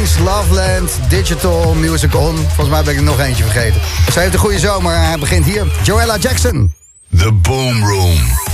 Kings, Loveland, Digital, Music On. Volgens mij ben ik er nog eentje vergeten. Ze heeft een goede zomer hij begint hier. Joella Jackson. The Boom Room.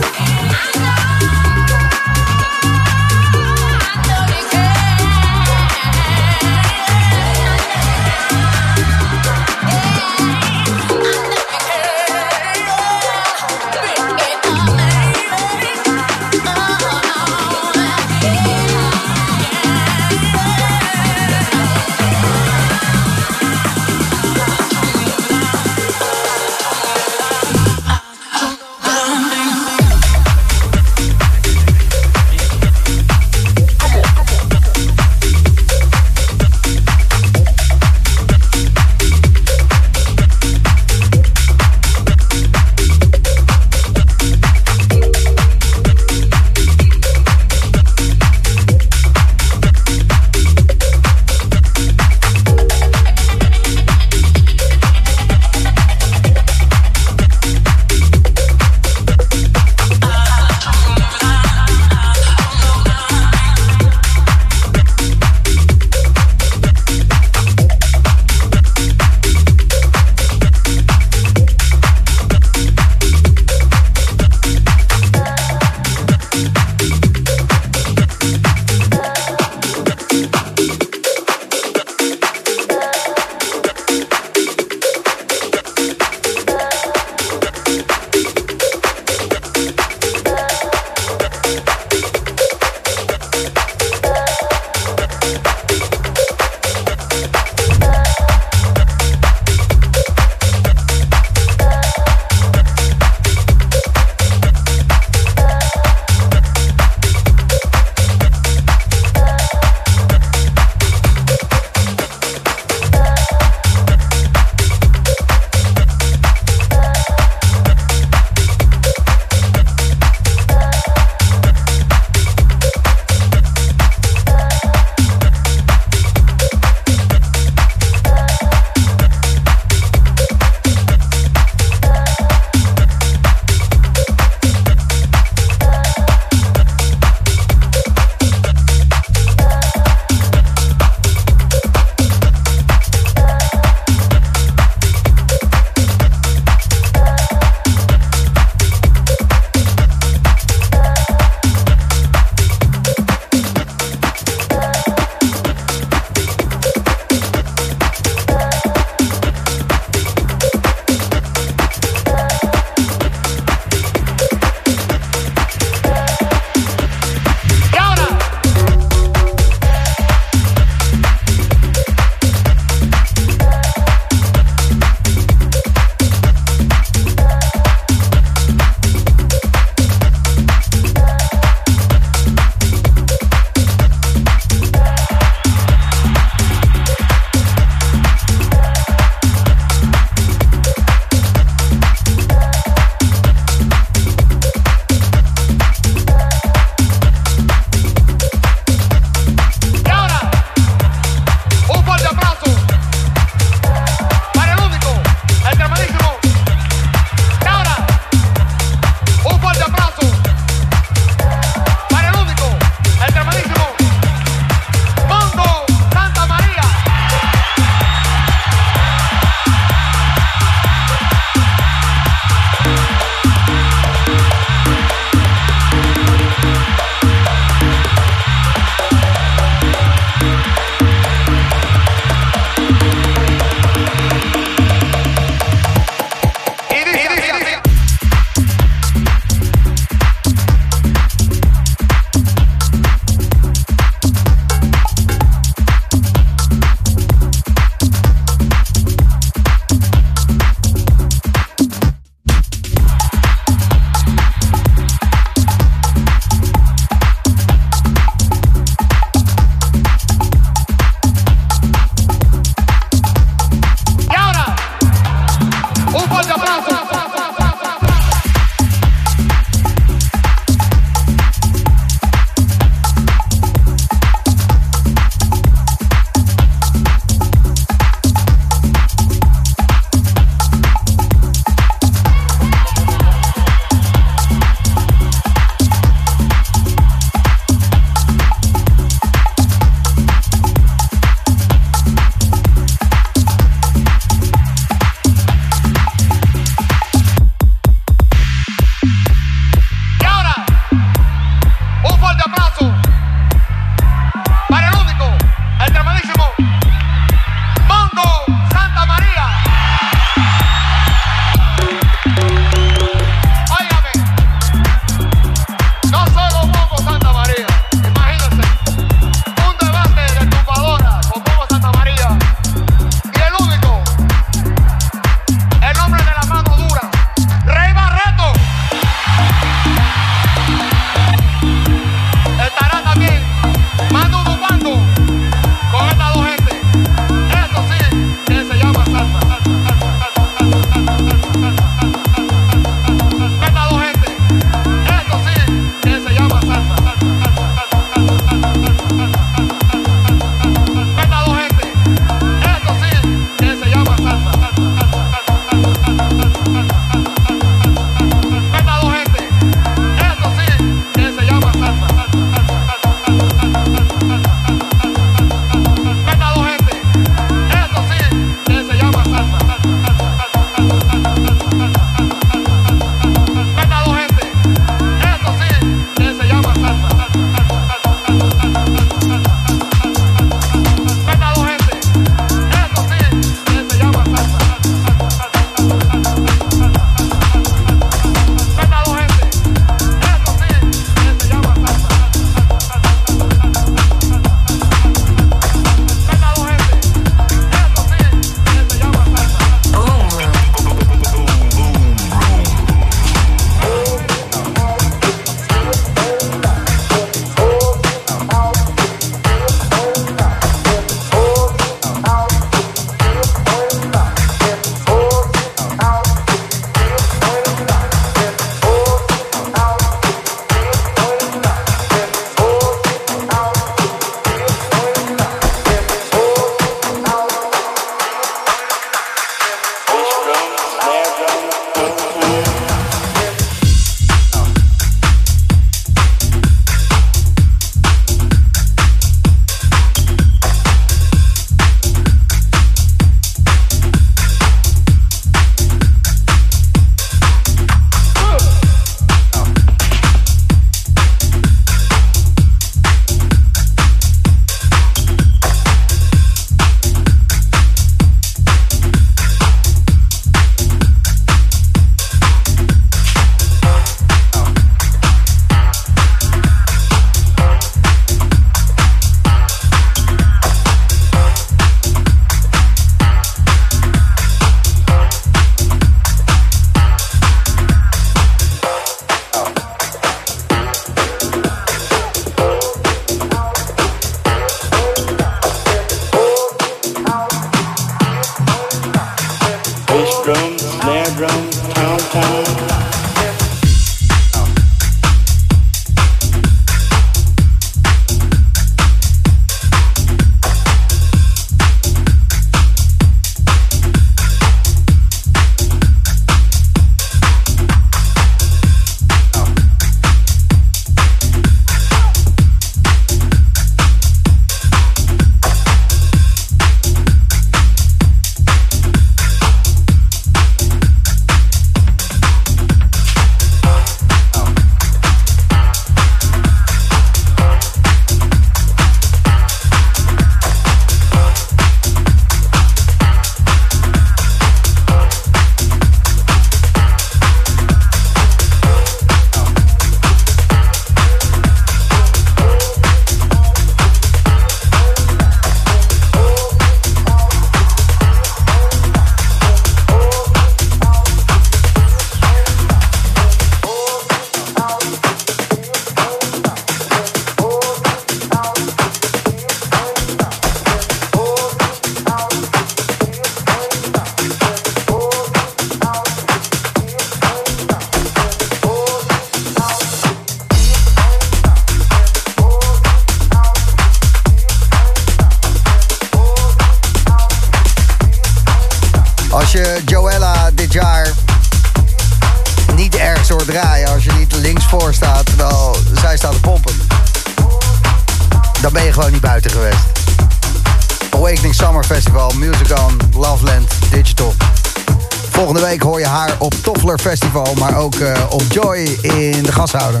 Festival, maar ook uh, op Joy in de gashouder.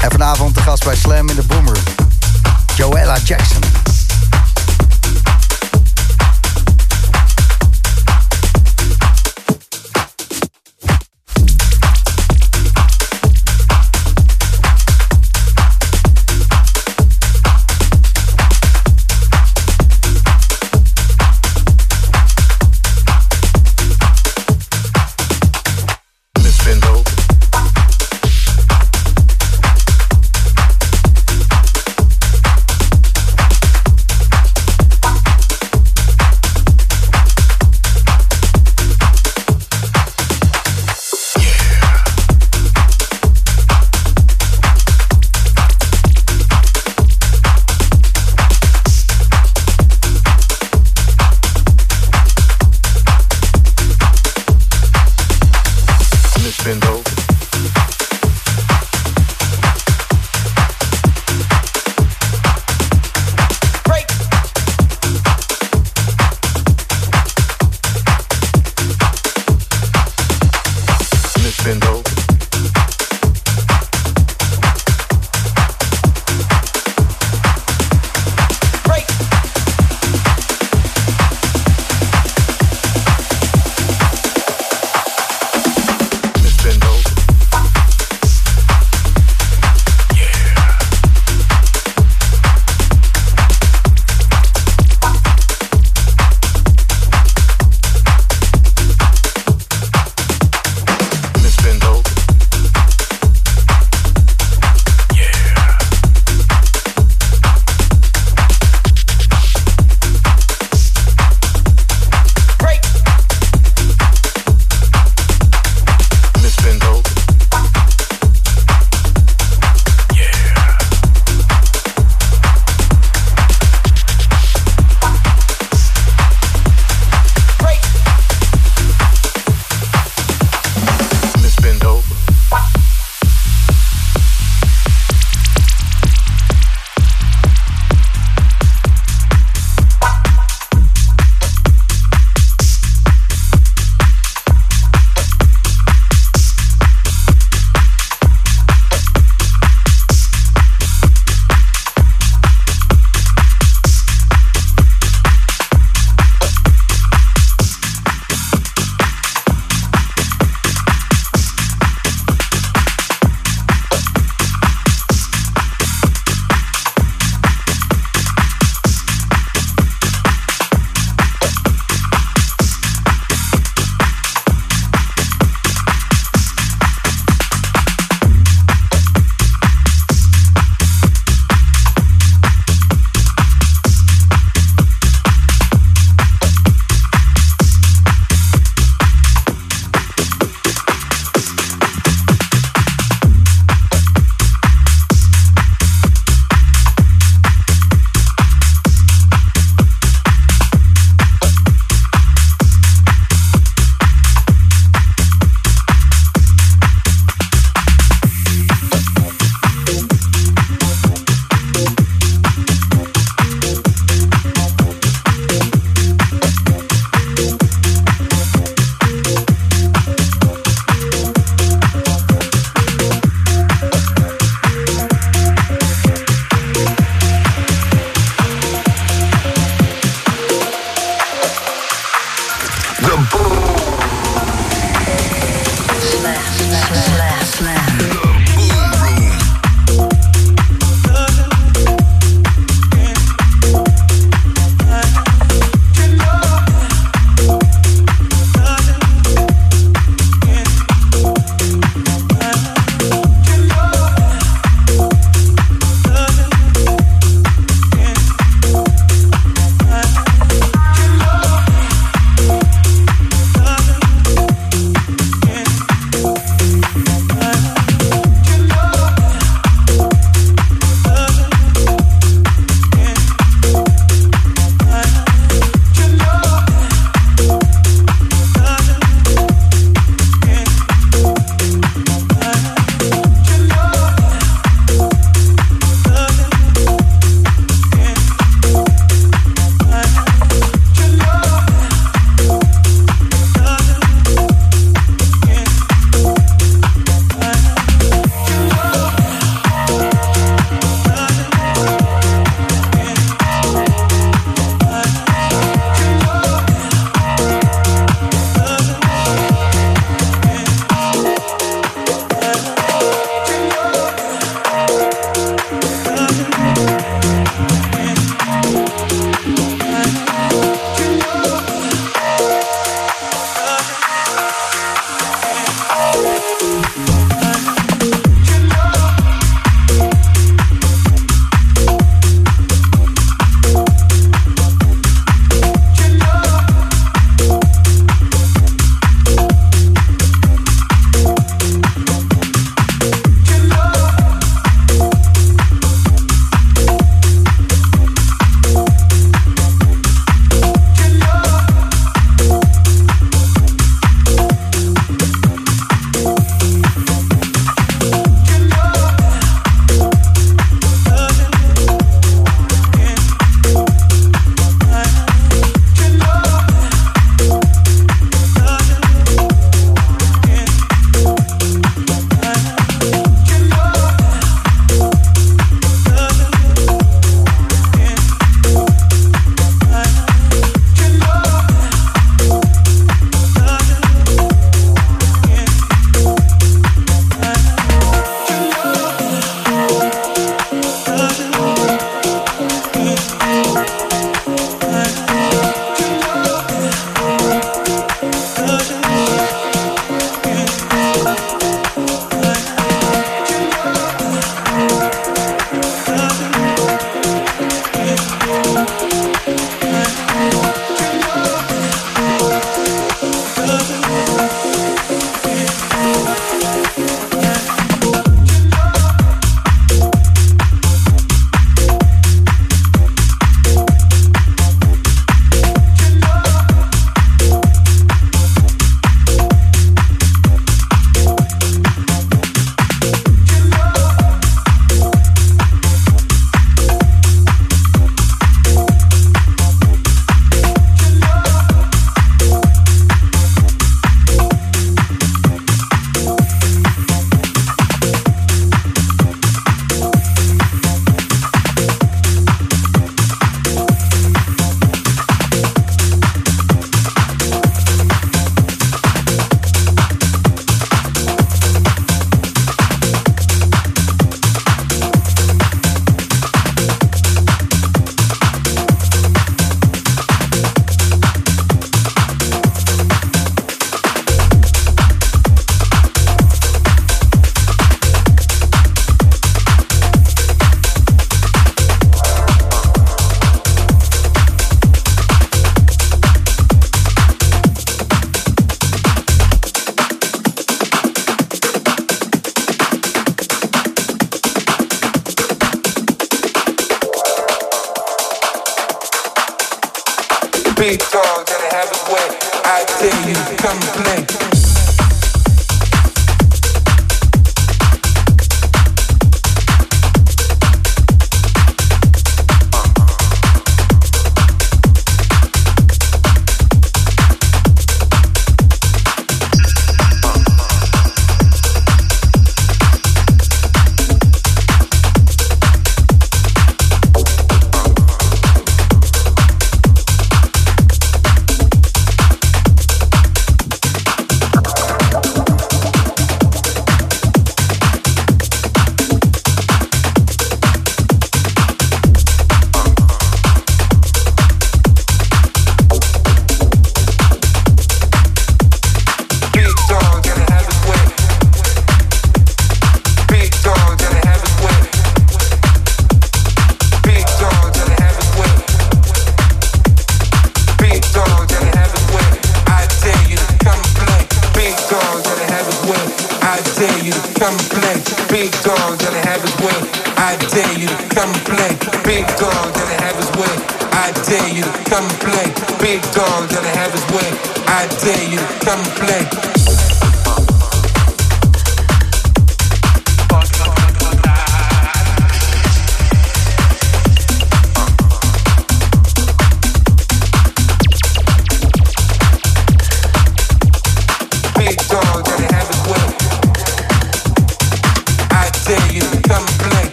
En vanavond de gast bij Slam in de Boomer. Joella Jackson.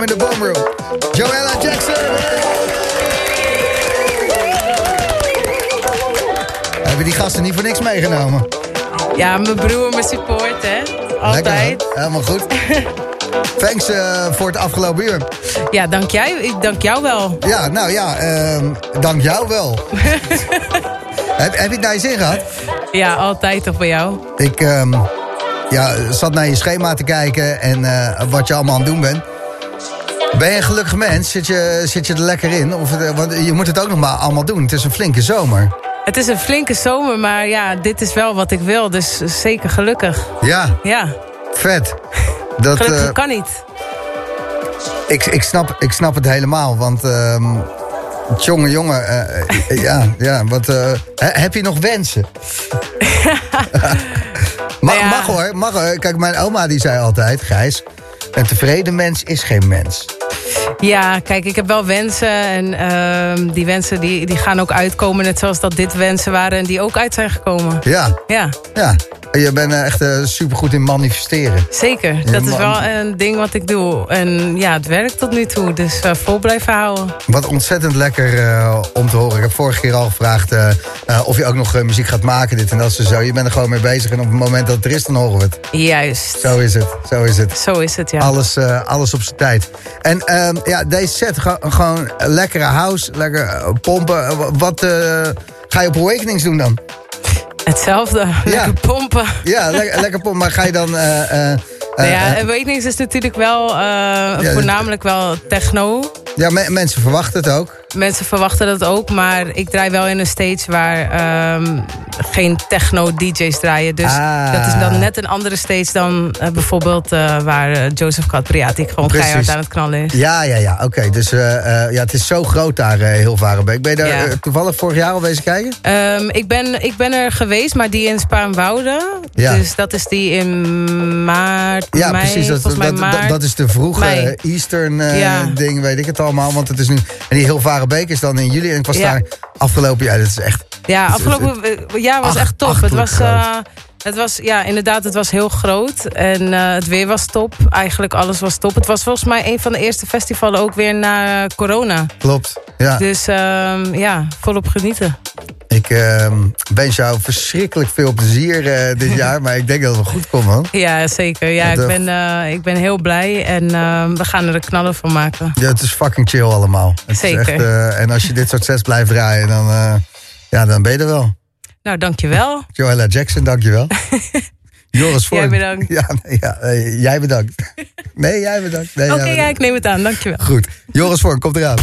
In de Boomroom. Joella Jackson. Hebben die gasten niet voor niks meegenomen? Ja, mijn broer me support, hè. Altijd. Lekker? Helemaal goed. Thanks eh, voor het afgelopen uur. Ja, dank jij. Ik dank jou wel. Ja, nou ja, ehm, dank jou wel. heb, heb je het naar je zin gehad? Ja, altijd toch bij jou. Ik ehm, ja, zat naar je schema te kijken en eh, wat je allemaal aan het doen bent. Ben je een gelukkig mens? Zit je, zit je er lekker in? Of, eh, want je moet het ook nog maar allemaal doen. Het is een flinke zomer. Het is een flinke zomer, maar ja, dit is wel wat ik wil. Dus zeker gelukkig. Ja, Ja, vet. Dat, gelukkig eh, kan niet. ik, ik, snap, ik snap het helemaal, want... ehm jongen, jongen, eh, eh, ja, ja, wat, he- heb je nog wensen? mag, Nou ja. mag hoor, mag hoor. Kijk, mijn oma die zei altijd, Gijs... een tevreden mens is geen mens. Ja, kijk, ik heb wel wensen. En ehm, die wensen die, die gaan ook uitkomen. Net zoals dat dit wensen waren en die ook uit zijn gekomen. Ja, Ja, ja. Je bent eh, echt super supergoed in manifesteren. zeker. Dat is wel een ding wat ik doe. En ja, het werkt tot nu toe. Dus eh, vol blijven houden. Wat ontzettend lekker om te horen. Ik heb vorige keer al gevraagd of je ook nog muziek gaat maken, dit en dat zo. Je bent er gewoon mee bezig en op het moment dat het er is, dan horen we het. Juist. Zo is het, zo is het. Zo is het, ja. Alles, alles op zijn tijd. En ehm, ja, deze set, ge- gewoon lekkere house, lekker pompen. Wa- Wat ga je op Awakenings doen dan? Hetzelfde. Lekker pompen. Ja, le- lekker pompen. Maar ga je dan... eh, eh, eh, Nou ja, Awakenings is natuurlijk wel voornamelijk wel techno. ja, me- mensen verwachten het ook. Mensen verwachten dat ook, maar ik draai wel in een stage waar ehm, geen techno-dj's draaien. Dus Ah. dat is dan net een andere stage dan eh, bijvoorbeeld eh, waar eh, Joseph Capriati gewoon Precies. keihard aan het knallen is. Ja, ja, ja. Oké, dus ja, het is zo groot daar, heel Varenbeek. Ben je daar Ja. toevallig vorig jaar al bezig kijken? Ehm, ik, ben, ik ben er geweest, maar die in Spaarnwoude. Ja. Dus dat is die in maart, Ja, mei, precies. Dat, dat, maart. dat, dat is de vroege Eastern Ja. ding, weet ik het allemaal. Want het is nu. En die heel Varenbeek is dan in juli. En ik was Ja. daar afgelopen jaar. Dat is echt. Ja, afgelopen eh, jaar was echt top. Het was, eh, het was, ja, inderdaad, het was heel groot. En eh, het weer was top. Eigenlijk alles was top. Het was volgens mij een van de eerste festivalen ook weer na corona. Klopt. Ja. Dus ehm, ja, volop genieten. Ik ehm, wens jou verschrikkelijk veel plezier eh, dit jaar. Maar ik denk dat het wel goed komt, man. Ja, zeker. Ja, Want, ik ben, eh, ik ben heel blij. En ehm, we gaan er een knallen van maken. Ja, het is fucking chill allemaal. Het is Zeker. echt, eh, en als je dit soort sets blijft draaien, dan, ja, dan ben je er wel. Nou, dankjewel. Joella Jackson, dankjewel. Joris Vorm. Jij bedankt. Ja, nee, ja jij bedankt. Nee, jij bedankt. Nee, Oké, ja, ik neem het aan. Dankjewel. Goed. Joris Vorm, komt eraan.